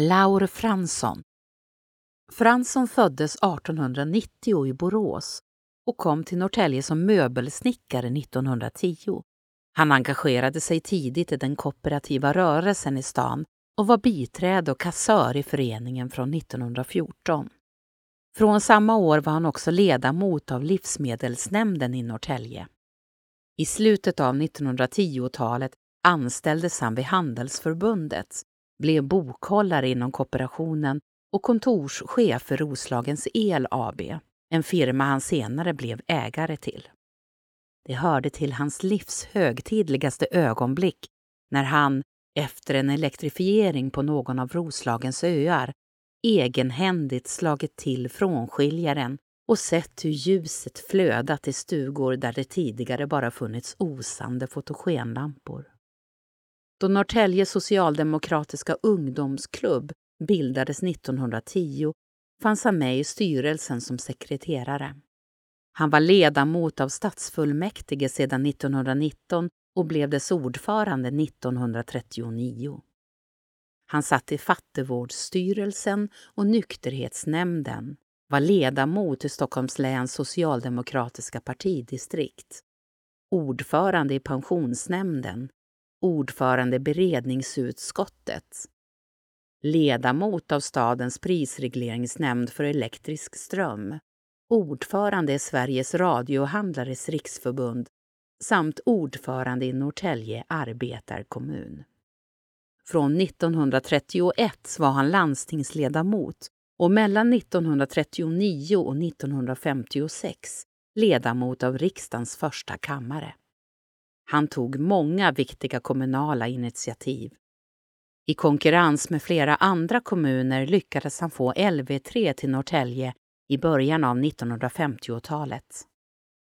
Laur Fransson. Fransson föddes 1890 i Borås och kom till Norrtälje som möbelsnickare 1910. Han engagerade sig tidigt i den kooperativa rörelsen i stan och var biträde och kassör i föreningen från 1914. Från samma år var han också ledamot av livsmedelsnämnden i Norrtälje. I slutet av 1910-talet anställdes han vid Handelsförbundet, blev bokhållare inom kooperationen och kontorschef för Roslagens El AB, en firma han senare blev ägare till. Det hörde till hans livs högtidligaste ögonblick när han, efter en elektrifiering på någon av Roslagens öar, egenhändigt slagit till frånskiljaren och sett hur ljuset flödat i stugor där det tidigare bara funnits osande fotogenlampor. Då Norrtälje socialdemokratiska ungdomsklubb bildades 1910 fanns han med i styrelsen som sekreterare. Han var ledamot av stadsfullmäktige sedan 1919 och blev dess ordförande 1939. Han satt i fattigvårdsstyrelsen och nykterhetsnämnden, var ledamot i Stockholms läns socialdemokratiska partidistrikt, ordförande i pensionsnämnden, ordförande i beredningsutskottet, ledamot av stadens prisregleringsnämnd för elektrisk ström, ordförande i Sveriges radiohandlares riksförbund samt ordförande i Norrtälje arbetarkommun. Från 1931 var han landstingsledamot och mellan 1939 och 1956 ledamot av riksdagens första kammare. Han tog många viktiga kommunala initiativ. I konkurrens med flera andra kommuner lyckades han få LV3 till Norrtälje i början av 1950-talet.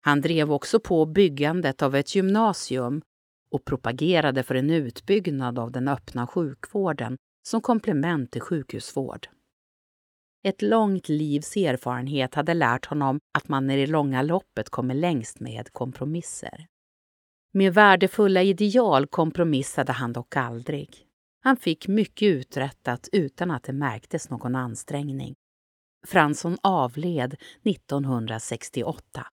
Han drev också på byggandet av ett gymnasium och propagerade för en utbyggnad av den öppna sjukvården som komplement till sjukhusvård. Ett långt livs erfarenhet hade lärt honom att man i det långa loppet kommer längst med kompromisser. Med värdefulla ideal kompromissade han dock aldrig. Han fick mycket uträttat utan att det märktes någon ansträngning. Fransson avled 1968